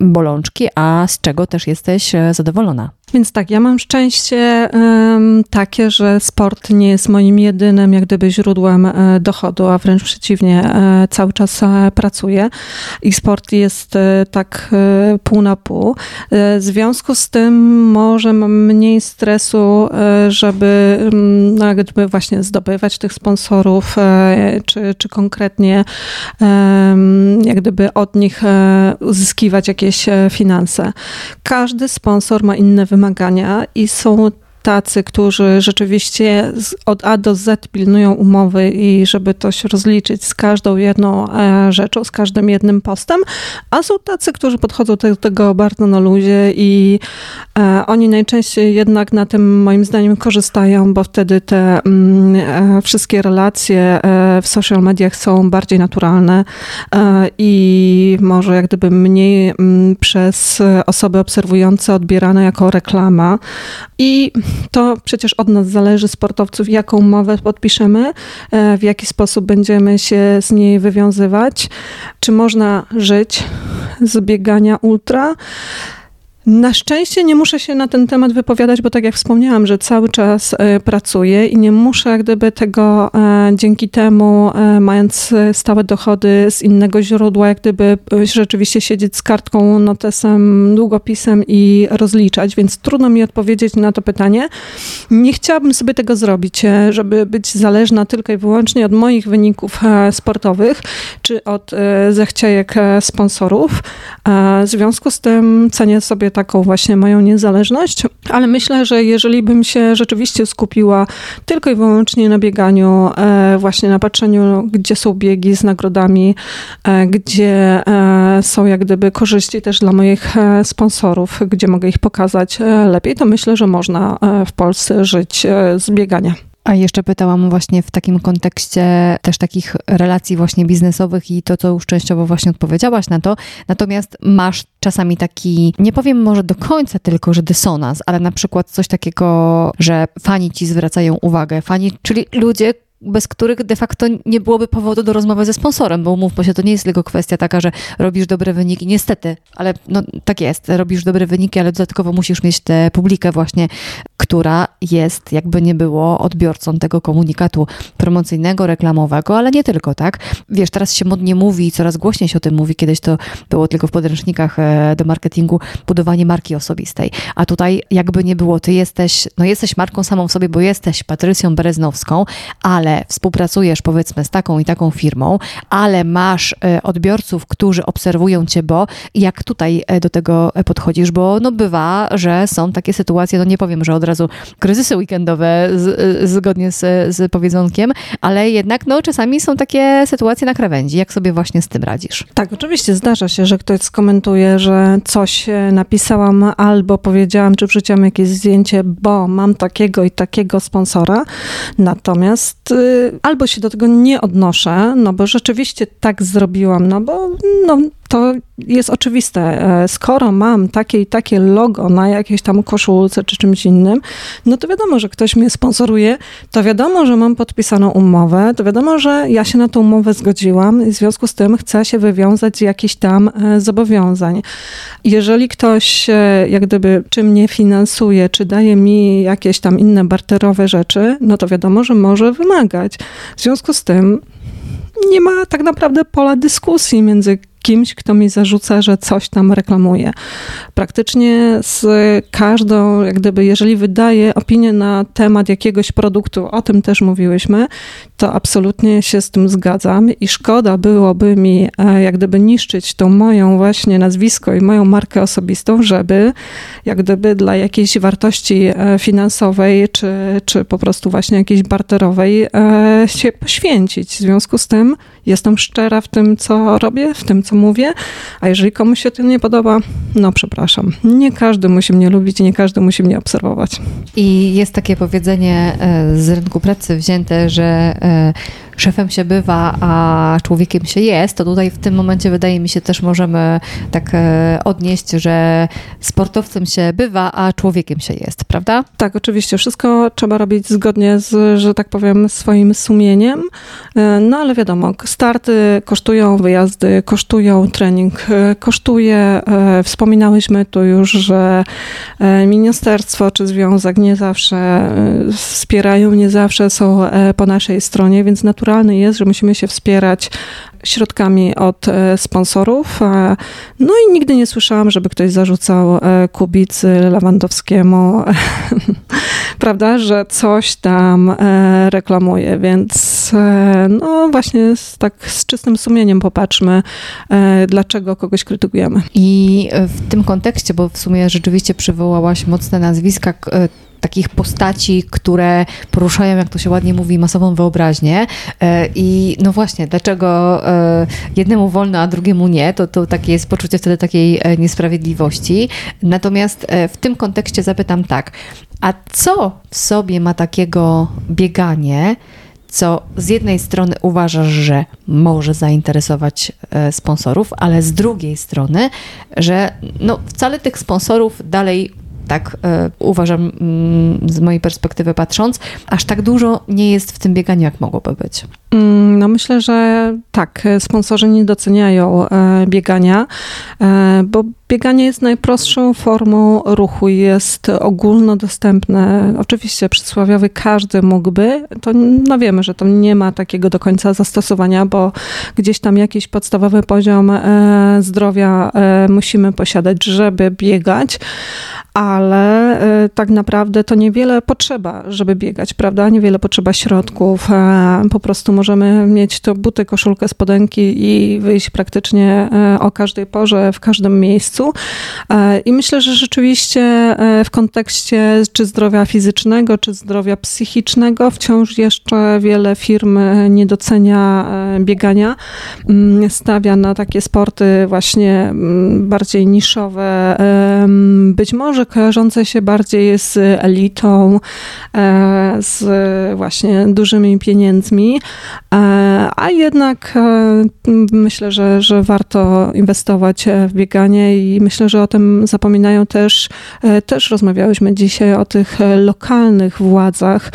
[SPEAKER 3] bolączki, a z czego też jesteś e, zadowolona?
[SPEAKER 2] Więc tak, ja mam szczęście takie, że sport nie jest moim jedynym jak gdyby źródłem e, dochodu, a wręcz przeciwnie, e, cały czas e, pracuję i sport jest tak pół na pół. W związku z tym może mam mniej stresu, żeby no, jak gdyby właśnie zdobywać tych sponsorów, czy, czy konkretnie jak gdyby od nich uzyskiwać jakieś finanse. Każdy sponsor ma inne wymagania wymagania i są tacy, którzy rzeczywiście od A do Z pilnują umowy i żeby to się rozliczyć z każdą jedną e, rzeczą, z każdym jednym postem, a są tacy, którzy podchodzą do tego bardzo na luzie i e, oni najczęściej jednak na tym moim zdaniem korzystają, bo wtedy te mm, e, wszystkie relacje w social mediach są bardziej naturalne i może jak gdyby mniej mm, przez osoby obserwujące odbierane jako reklama. I to przecież od nas zależy, sportowców, jaką umowę podpiszemy, e, w jaki sposób będziemy się z niej wywiązywać, czy można żyć z biegania ultra. Na szczęście nie muszę się na ten temat wypowiadać, bo tak jak wspomniałam, że cały czas e, pracuję i nie muszę jak gdyby tego e, dzięki temu, e, mając stałe dochody z innego źródła, jak gdyby rzeczywiście siedzieć z kartką, notesem, długopisem i rozliczać, więc trudno mi odpowiedzieć na to pytanie. Nie chciałabym sobie tego zrobić, żeby być zależna tylko i wyłącznie od moich wyników sportowych, czy od zechciejek sponsorów. W związku z tym cenię sobie taką właśnie moją niezależność, ale myślę, że jeżeli bym się rzeczywiście skupiła tylko i wyłącznie na bieganiu, e, właśnie na patrzeniu, gdzie są biegi z nagrodami, e, gdzie e, są jak gdyby korzyści też dla moich sponsorów, gdzie mogę ich pokazać lepiej, to myślę, że można w Polsce żyć z biegania.
[SPEAKER 3] A jeszcze pytałam właśnie w takim kontekście też takich relacji właśnie biznesowych i to, co już częściowo właśnie odpowiedziałaś na to. Natomiast masz czasami taki, nie powiem może do końca tylko, że dysonans, ale na przykład coś takiego, że fani ci zwracają uwagę, fani, czyli ludzie, bez których de facto nie byłoby powodu do rozmowy ze sponsorem, bo umówmy się, to nie jest tylko kwestia taka, że robisz dobre wyniki, niestety, ale no, tak jest, robisz dobre wyniki, ale dodatkowo musisz mieć tę publikę właśnie, która jest, jakby nie było, odbiorcą tego komunikatu promocyjnego, reklamowego, ale nie tylko, tak? Wiesz, teraz się modnie mówi, coraz głośniej się o tym mówi, kiedyś to było tylko w podręcznikach e, do marketingu, budowanie marki osobistej, a tutaj jakby nie było, ty jesteś, no jesteś marką samą w sobie, bo jesteś Patrycją Bereznowską, ale współpracujesz powiedzmy z taką i taką firmą, ale masz e, odbiorców, którzy obserwują cię, bo jak tutaj e, do tego e, podchodzisz, bo no bywa, że są takie sytuacje, no nie powiem, że od razu kryzysy weekendowe z, zgodnie z, z powiedzonkiem, ale jednak no czasami są takie sytuacje na krawędzi. Jak sobie właśnie z tym radzisz?
[SPEAKER 2] Tak, oczywiście zdarza się, że ktoś skomentuje, że coś napisałam albo powiedziałam, czy wrzuciłam jakieś zdjęcie, bo mam takiego i takiego sponsora. Natomiast albo się do tego nie odnoszę, no bo rzeczywiście tak zrobiłam, no bo no, to jest oczywiste. E, skoro mam takie i takie logo na jakiejś tam koszulce czy czymś innym, no to wiadomo, że ktoś mnie sponsoruje, to wiadomo, że mam podpisaną umowę, to wiadomo, że ja się na tą umowę zgodziłam i w związku z tym chcę się wywiązać z jakichś tam e, zobowiązań. Jeżeli ktoś e, jak gdyby czy mnie finansuje, czy daje mi jakieś tam inne barterowe rzeczy, no to wiadomo, że może wymagać. W związku z tym nie ma tak naprawdę pola dyskusji między kimś, kto mi zarzuca, że coś tam reklamuje. Praktycznie z każdą, jak gdyby, jeżeli wydaje opinię na temat jakiegoś produktu, o tym też mówiłyśmy, to absolutnie się z tym zgadzam i szkoda byłoby mi, e, jak gdyby, niszczyć tą moją właśnie nazwisko i moją markę osobistą, żeby jak gdyby dla jakiejś wartości e, finansowej, czy, czy po prostu właśnie jakiejś barterowej e, się poświęcić. W związku z tym jestem szczera w tym, co robię, w tym, co mówię, a jeżeli komuś się to nie podoba, no przepraszam. Nie każdy musi mnie lubić, nie każdy musi mnie obserwować.
[SPEAKER 3] I jest takie powiedzenie e, z rynku pracy wzięte, że e, szefem się bywa, a człowiekiem się jest, to tutaj w tym momencie wydaje mi się też możemy tak e, odnieść, że sportowcem się bywa, a człowiekiem się jest, prawda?
[SPEAKER 2] Tak, oczywiście. Wszystko trzeba robić zgodnie z, że tak powiem, swoim sumieniem. E, no ale wiadomo, starty kosztują, wyjazdy kosztują, trening e, kosztuje. Wspominałyśmy tu już, że ministerstwo czy związek nie zawsze wspierają, nie zawsze są po naszej stronie, więc naturalnie jest, że musimy się wspierać środkami od e, sponsorów. E, no i nigdy nie słyszałam, żeby ktoś zarzucał e, Kubicy Lewandowskiemu, prawda, że coś tam reklamuje, więc no właśnie tak z czystym sumieniem popatrzmy, dlaczego kogoś krytykujemy.
[SPEAKER 3] I w tym kontekście, bo w sumie rzeczywiście przywołałaś mocne nazwiska, takich postaci, które poruszają, jak to się ładnie mówi, masową wyobraźnię. E, I no właśnie, dlaczego e, jednemu wolno, a drugiemu nie, to, to takie jest poczucie wtedy takiej e, niesprawiedliwości. Natomiast w tym kontekście zapytam tak, a co w sobie ma takiego bieganie, co z jednej strony uważasz, że może zainteresować sponsorów, ale z drugiej strony, że no wcale tych sponsorów dalej tak e, uważam mm, z mojej perspektywy patrząc, aż tak dużo nie jest w tym bieganiu, jak mogłoby być.
[SPEAKER 2] Mm, no myślę, że tak, sponsorzy nie doceniają e, biegania, e, bo bieganie jest najprostszą formą ruchu jest ogólnodostępne. Oczywiście przysłowiowy każdy mógłby, to no wiemy, że to nie ma takiego do końca zastosowania, bo gdzieś tam jakiś podstawowy poziom zdrowia musimy posiadać, żeby biegać, ale tak naprawdę to niewiele potrzeba, żeby biegać, prawda? Niewiele potrzeba środków. E, po prostu możemy mieć to buty, koszulkę, spodenki i wyjść praktycznie e, o każdej porze, w każdym miejscu. E, I myślę, że rzeczywiście w kontekście czy zdrowia fizycznego, czy zdrowia psychicznego wciąż jeszcze wiele firm nie docenia biegania. Mm, stawia na takie sporty właśnie mm, bardziej niszowe, być może kojarzące się bardziej z elitą, e, z właśnie dużymi pieniędzmi, e, a jednak myślę, że, że warto inwestować w bieganie i myślę, że o tym zapominają też, też rozmawiałyśmy dzisiaj o tych lokalnych władzach,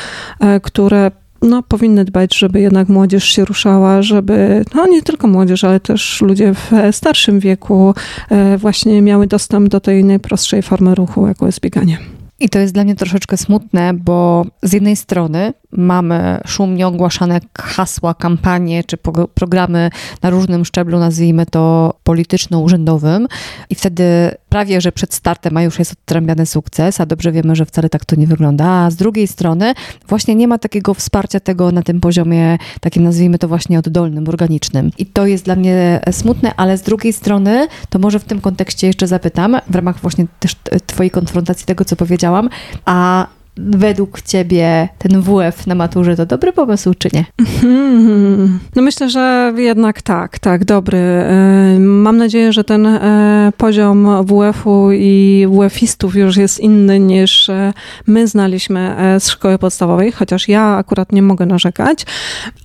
[SPEAKER 2] które no, powinny dbać, żeby jednak młodzież się ruszała, żeby, no nie tylko młodzież, ale też ludzie w starszym wieku e, właśnie miały dostęp do tej najprostszej formy ruchu, jaką jest bieganie.
[SPEAKER 3] I to jest dla mnie troszeczkę smutne, bo z jednej strony mamy szumnie ogłaszane hasła, kampanie czy programy na różnym szczeblu, nazwijmy to polityczno-urzędowym, i wtedy prawie, że przed startem, a już jest odtrębiany sukces, a dobrze wiemy, że wcale tak to nie wygląda. A z drugiej strony właśnie nie ma takiego wsparcia tego na tym poziomie, takim nazwijmy to właśnie oddolnym, organicznym. I to jest dla mnie smutne, ale z drugiej strony, to może w tym kontekście jeszcze zapytam, w ramach właśnie też Twojej konfrontacji tego, co powiedziałam, a według ciebie ten WF na maturze to dobry pomysł, czy nie?
[SPEAKER 2] Hmm. No myślę, że jednak tak, tak, dobry. E, mam nadzieję, że ten e, poziom WF-u i WF-istów już jest inny niż e, my znaliśmy z szkoły podstawowej, chociaż ja akurat nie mogę narzekać,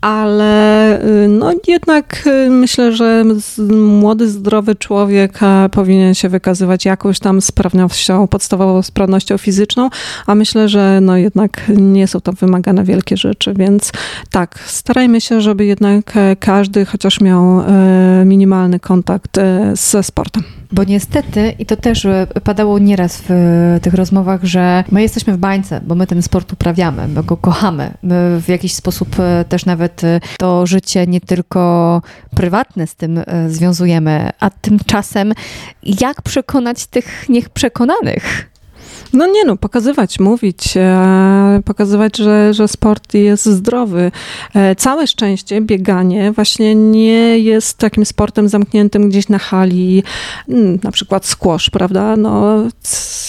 [SPEAKER 2] ale no jednak myślę, że młody, zdrowy człowiek powinien się wykazywać jakąś tam sprawnością, podstawową sprawnością fizyczną, a myślę, że no jednak nie są to wymagane wielkie rzeczy, więc tak, starajmy się, żeby jednak e, każdy chociaż miał e, minimalny kontakt e, ze sportem.
[SPEAKER 3] Bo niestety, i to też padało nieraz w tych rozmowach, że my jesteśmy w bańce, bo my ten sport uprawiamy, my go kochamy. My w jakiś sposób też nawet to życie nie tylko prywatne z tym związujemy, a tymczasem jak przekonać tych niech przekonanych?
[SPEAKER 2] No nie no, pokazywać, mówić, e, pokazywać, że, że sport jest zdrowy. E, całe szczęście bieganie właśnie nie jest takim sportem zamkniętym gdzieś na hali, mm, na przykład squash, prawda? No,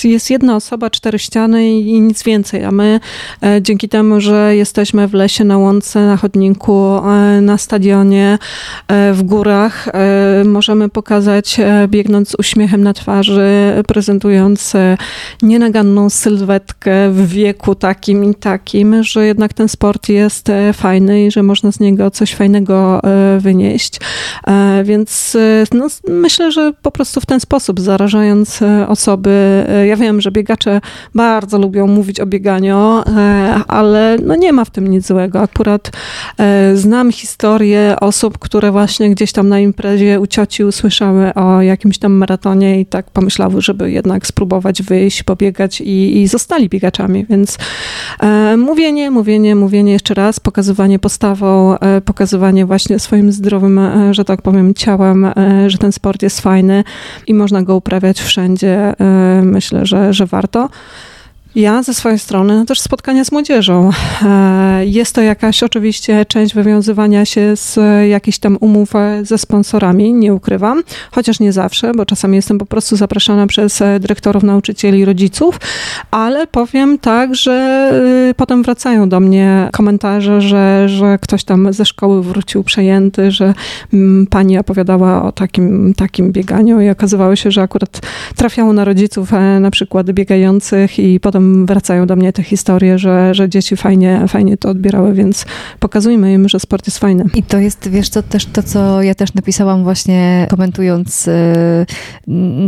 [SPEAKER 2] jest jedna osoba, cztery ściany i nic więcej, a my e, dzięki temu, że jesteśmy w lesie, na łące, na chodniku, na stadionie, w górach, możemy pokazać, biegnąc z uśmiechem na twarzy, prezentując nie naganną sylwetkę w wieku takim i takim, że jednak ten sport jest e, fajny i że można z niego coś fajnego e, wynieść. E, więc no, myślę, że po prostu w ten sposób, zarażając osoby, ja wiem, że biegacze bardzo lubią mówić o bieganiu, ale no nie ma w tym nic złego. Akurat znam historię osób, które właśnie gdzieś tam na imprezie u cioci usłyszały o jakimś tam maratonie i tak pomyślały, żeby jednak spróbować wyjść, pobiegać biegać i, i zostali biegaczami, więc e, mówienie, mówienie, mówienie jeszcze raz, pokazywanie postawą, e, pokazywanie właśnie swoim zdrowym, e, że tak powiem, ciałem, e, że ten sport jest fajny i można go uprawiać wszędzie. E, myślę, że, że warto. Ja ze swojej strony no też spotkania z młodzieżą. E, jest to jakaś oczywiście część wywiązywania się z jakichś tam umów e, ze sponsorami, nie ukrywam, chociaż nie zawsze, bo czasami jestem po prostu zapraszana przez e, dyrektorów, nauczycieli, rodziców, ale powiem tak, że potem wracają do mnie komentarze, że, że ktoś tam ze szkoły wrócił przejęty, że mm, pani opowiadała o takim, takim bieganiu i okazywało się, że akurat trafiało na rodziców na przykład biegających i potem wracają do mnie te historie, że, że dzieci fajnie, fajnie to odbierały, więc pokazujmy im, że sport jest fajny.
[SPEAKER 3] I to jest, wiesz co, też to, co ja też napisałam właśnie komentując y,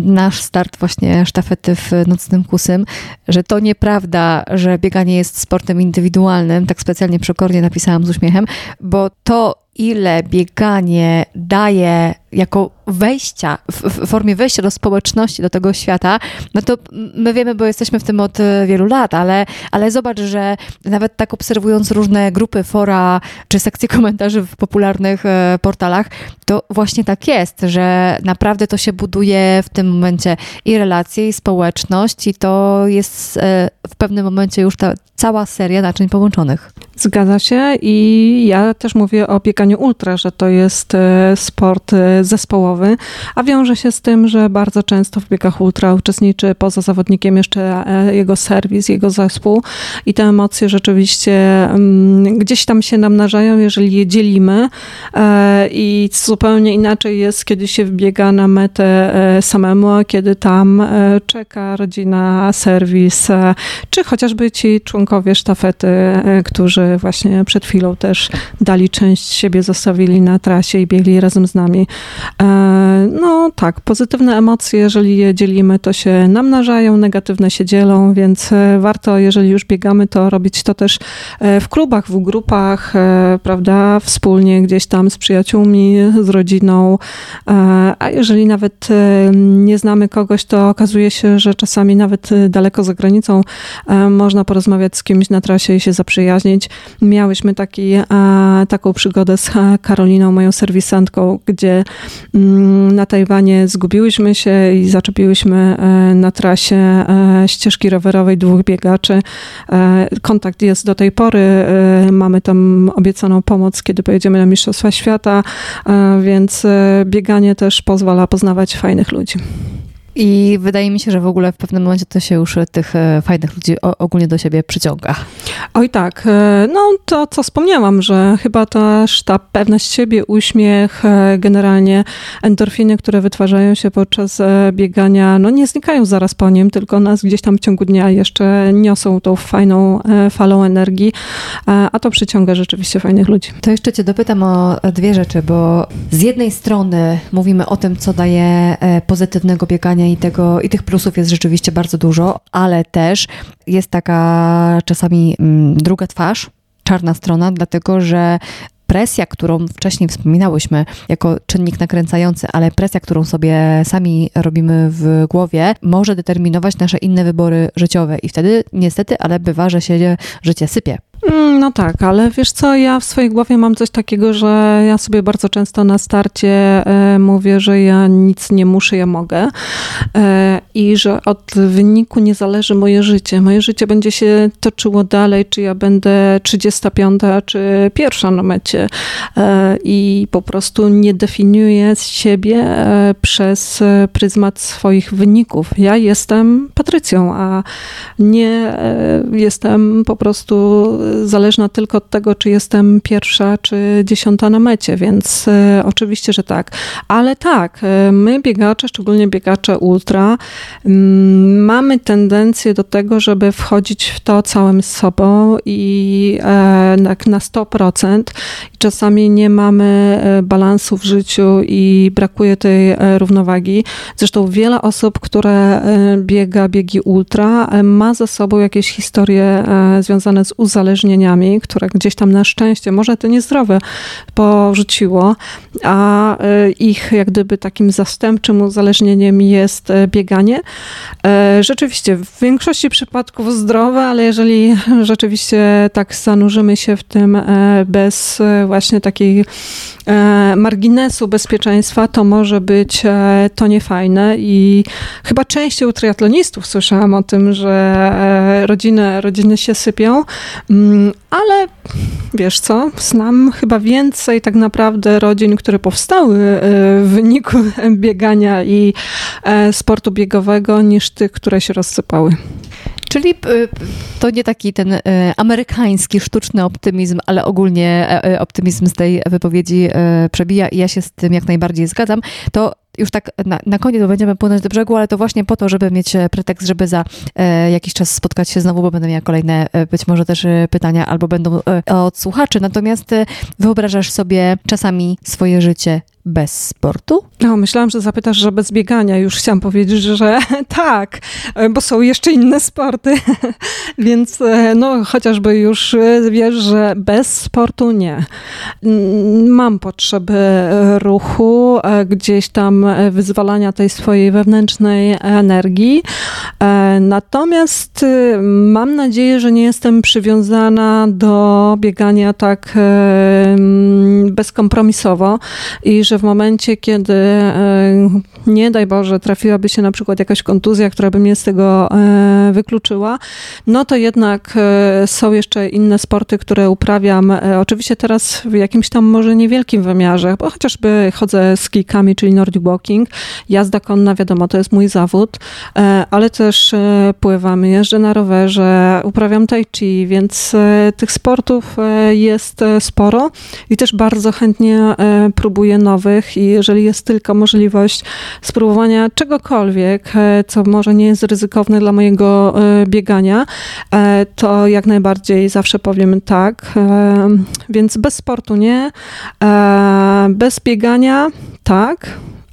[SPEAKER 3] nasz start właśnie sztafety w Nocnym Kusym, że to nieprawda, że bieganie jest sportem indywidualnym, tak specjalnie przekornie napisałam z uśmiechem, bo to ile bieganie daje jako wejścia, w, formie wejścia do społeczności, do tego świata, no to my wiemy, bo jesteśmy w tym od e, wielu lat, ale, ale zobacz, że nawet tak obserwując różne grupy, fora czy sekcje komentarzy w popularnych e, portalach, to właśnie tak jest, że naprawdę to się buduje w tym momencie i relacje, i społeczność, i to jest e, w pewnym momencie już ta, cała seria naczyń połączonych.
[SPEAKER 2] Zgadza się i ja też mówię o bieganiu ultra, że to jest sport zespołowy, a wiąże się z tym, że bardzo często w biegach ultra uczestniczy poza zawodnikiem jeszcze e, jego serwis, jego zespół i te emocje rzeczywiście mm, gdzieś tam się namnażają, jeżeli je dzielimy i zupełnie inaczej jest, kiedy się wbiega na metę samemu, a kiedy tam czeka rodzina, serwis, czy chociażby ci członkowie sztafety, którzy właśnie przed chwilą też dali część siebie, zostawili na trasie i biegli razem z nami. E, no tak, pozytywne emocje, jeżeli je dzielimy, to się namnażają, negatywne się dzielą, więc e, warto, jeżeli już biegamy, to robić to też e, w klubach, w grupach, prawda, wspólnie gdzieś tam z przyjaciółmi, z rodziną, a jeżeli nawet nie znamy kogoś, to okazuje się, że czasami nawet daleko za granicą można porozmawiać z kimś na trasie i się zaprzyjaźnić. Miałyśmy taki, taką przygodę z Karoliną, moją serwisantką, gdzie na Tajwanie zgubiłyśmy się i zaczepiłyśmy e, na trasie e, ścieżki rowerowej dwóch biegaczy. E, kontakt jest do tej pory. Mamy tam obiecaną pomoc, kiedy pojedziemy na Mistrzostwa Świata, więc bieganie też pozwala poznawać fajnych ludzi.
[SPEAKER 3] I wydaje mi się, że w ogóle w pewnym momencie to się już tych e, fajnych ludzi ogólnie do siebie przyciąga.
[SPEAKER 2] Oj tak, e, no to co wspomniałam, że chyba też ta pewność siebie, uśmiech, e, generalnie endorfiny, które wytwarzają się podczas biegania, no nie znikają zaraz po nim, tylko nas gdzieś tam w ciągu dnia jeszcze niosą tą fajną falą energii, a to przyciąga rzeczywiście fajnych ludzi.
[SPEAKER 3] To jeszcze cię dopytam o dwie rzeczy, bo z jednej strony mówimy o tym, co daje pozytywnego biegania i, tego, i tych plusów jest rzeczywiście bardzo dużo, ale też jest taka czasami mm, druga twarz, czarna strona, dlatego że presja, którą wcześniej wspominałyśmy jako czynnik nakręcający, ale presja, którą sobie sami robimy w głowie, może determinować nasze inne wybory życiowe i wtedy niestety, ale bywa, że się życie sypie.
[SPEAKER 2] Mm, no tak, ale wiesz co, ja w swojej głowie mam coś takiego, że ja sobie bardzo często na starcie e, mówię, że ja nic nie muszę, ja mogę e, i że od wyniku nie zależy moje życie. Moje życie będzie się toczyło dalej, czy ja będę 35, czy pierwsza na mecie e, i po prostu nie definiuję siebie przez pryzmat swoich wyników. Ja jestem Patrycją, a nie jestem po prostu zależna tylko od tego, czy jestem pierwsza, czy dziesiąta na mecie, więc e, oczywiście, że tak. Ale tak, e, my biegacze, szczególnie biegacze ultra, mm, mamy tendencję do tego, żeby wchodzić w to całym sobą i e, tak na 100%. I czasami nie mamy balansu w życiu i brakuje tej równowagi. Zresztą wiele osób, które biega biegi ultra, ma za sobą jakieś historie związane z uzależnieniem uzależnieniami, które gdzieś tam na szczęście, może to niezdrowe, porzuciło, a e, ich jak gdyby takim zastępczym uzależnieniem jest e, bieganie. E, rzeczywiście, w większości przypadków zdrowe, ale jeżeli rzeczywiście tak zanurzymy się w tym bez właśnie takiej marginesu bezpieczeństwa, to może być to niefajne i chyba częściej u triatlonistów słyszałam o tym, że rodziny, rodziny się sypią, mm, ale wiesz co, znam chyba więcej tak naprawdę rodzin, które powstały e, w wyniku biegania i e, sportu biegowego, niż tych, które się rozsypały.
[SPEAKER 3] Czyli to nie taki ten e, amerykański sztuczny optymizm, ale ogólnie optymizm z tej wypowiedzi przebija i ja się z tym jak najbardziej zgadzam. To już tak na, na koniec, bo będziemy płynąć do brzegu, ale to właśnie po to, żeby mieć e, pretekst, żeby za e, jakiś czas spotkać się znowu, bo będę miała kolejne e, być może też e, pytania albo będą e, od słuchaczy. Natomiast e, wyobrażasz sobie czasami swoje życie bez sportu?
[SPEAKER 2] No, myślałam, że zapytasz, że bez biegania. Już chciałam powiedzieć, że tak, bo są jeszcze inne sporty. Więc no, chociażby już wiesz, że bez sportu nie. Mam potrzebę ruchu, gdzieś tam wyzwalania tej swojej wewnętrznej energii. Natomiast mam nadzieję, że nie jestem przywiązana do biegania tak bezkompromisowo i że w momencie, kiedy nie daj Boże trafiłaby się na przykład jakaś kontuzja, która by mnie z tego wykluczyła, no to jednak są jeszcze inne sporty, które uprawiam. Oczywiście teraz w jakimś tam może niewielkim wymiarze, bo chociażby chodzę z kijkami, czyli Nordic Walking, jazda konna, wiadomo, to jest mój zawód, ale też pływam, jeżdżę na rowerze, uprawiam tai chi, więc tych sportów jest sporo i też bardzo chętnie próbuję nowych i jeżeli jest tylko możliwość spróbowania czegokolwiek, e, co może nie jest ryzykowne dla mojego e, biegania, e, to jak najbardziej zawsze powiem tak. Więc bez sportu nie, bez biegania tak,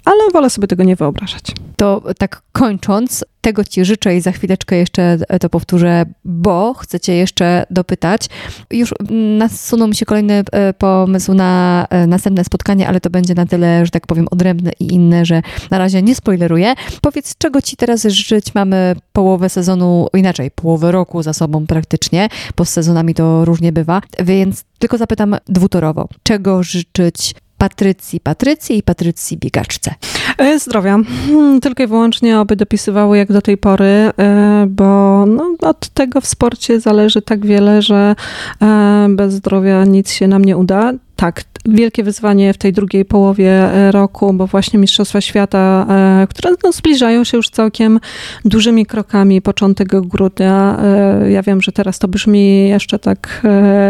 [SPEAKER 2] ale wolę sobie tego nie wyobrażać.
[SPEAKER 3] To tak kończąc, tego Ci życzę i za chwileczkę jeszcze to powtórzę, bo chcę Cię jeszcze dopytać. Już nasunął mi się kolejny e, pomysł na e, następne spotkanie, ale to będzie na tyle, że tak powiem, odrębne i inne, że na razie nie spoileruję. Powiedz, czego Ci teraz życzyć? Mamy połowę sezonu, inaczej, połowę roku za sobą praktycznie, bo z sezonami to różnie bywa, więc tylko zapytam dwutorowo. Czego życzyć Patrycji Patrycji i Patrycji Biegaczce.
[SPEAKER 2] E, zdrowia. Hmm, tylko i wyłącznie oby dopisywały jak do tej pory, e, bo no, od tego w sporcie zależy tak wiele, że e, bez zdrowia nic się nam nie uda tak, wielkie wyzwanie w tej drugiej połowie e, roku, bo właśnie Mistrzostwa Świata, e, które no, zbliżają się już całkiem dużymi krokami, początek grudnia. E, ja wiem, że teraz to brzmi jeszcze tak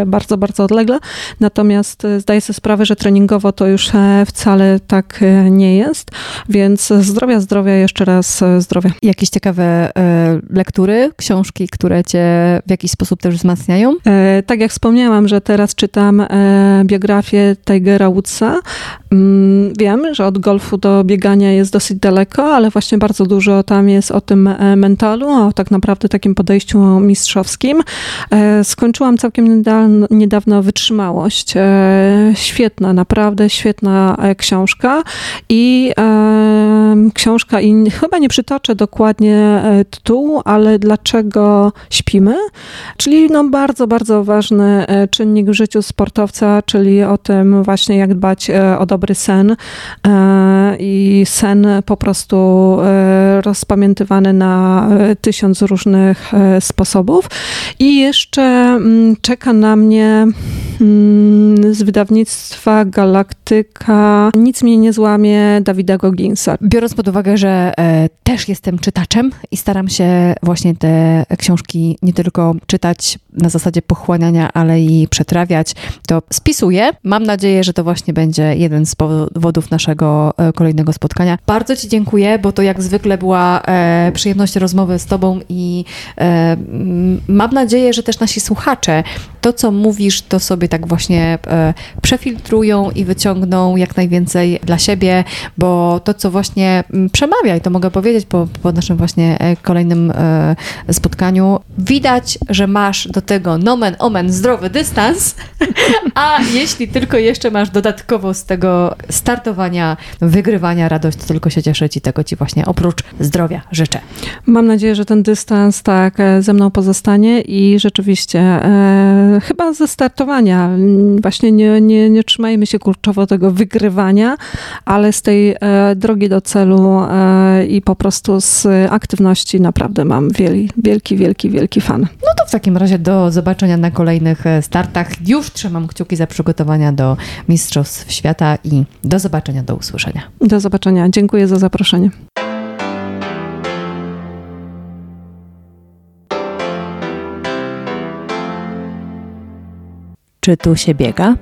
[SPEAKER 2] bardzo, bardzo odlegle, natomiast zdaję sobie sprawę, że treningowo to już wcale tak nie jest, więc zdrowia, zdrowia, jeszcze raz zdrowia.
[SPEAKER 3] Jakieś ciekawe lektury, książki, które cię w jakiś sposób też wzmacniają?
[SPEAKER 2] Tak jak wspomniałam, że teraz czytam biografię biografię Tigera Woodsa. Mm, wiem, że od golfu do biegania jest dosyć daleko, ale właśnie bardzo dużo tam jest o tym e, mentalu, o tak naprawdę takim podejściu mistrzowskim. E, skończyłam całkiem niedawno Wytrzymałość. E, świetna, naprawdę świetna książka i książka, i chyba nie przytoczę dokładnie tytułu, ale dlaczego śpimy, czyli no bardzo, bardzo ważny czynnik w życiu sportowca, czyli o tym właśnie, jak dbać o dobry sen e, i sen po prostu e, rozpamiętywany na tysiąc różnych sposobów. I jeszcze mm, czeka na mnie mm, z wydawnictwa Galaktyka Nic mnie nie złamie Dawida Gogginsa.
[SPEAKER 3] Biorąc pod uwagę, że też jestem czytaczem i staram się właśnie te książki nie tylko czytać na zasadzie pochłaniania, ale i przetrawiać, to spisuję. Mam nadzieję, że to właśnie będzie jeden z powodów naszego e, kolejnego spotkania. Bardzo Ci dziękuję, bo to jak zwykle była e, przyjemność rozmowy z Tobą i e, mam nadzieję, że też nasi słuchacze to, co mówisz, to sobie tak właśnie przefiltrują i wyciągną jak najwięcej dla siebie, bo to, co właśnie przemawia, i to mogę powiedzieć po, po naszym właśnie kolejnym spotkaniu, widać, że masz do tego nomen omen zdrowy dystans, a jeśli tylko jeszcze masz dodatkowo z tego startowania, wygrywania radość, to tylko się cieszyć i tego ci właśnie oprócz zdrowia życzę.
[SPEAKER 2] Mam nadzieję, że ten dystans tak e, ze mną pozostanie i rzeczywiście e, chyba ze startowania właśnie nie, nie, nie trzymajmy się kurczowo tego wygrywania, ale z tej e, drogi do celu e, i po prostu z aktywności naprawdę mam wielki, wielki, wielki, wielki fan.
[SPEAKER 3] No to w takim razie do zobaczenia na kolejnych e, startach. Już trzymam kciuki za przygotowania do Mistrzostw Świata i do zobaczenia, do usłyszenia.
[SPEAKER 2] Do zobaczenia. Dziękuję za zaproszenie.
[SPEAKER 3] Czy tu się biega?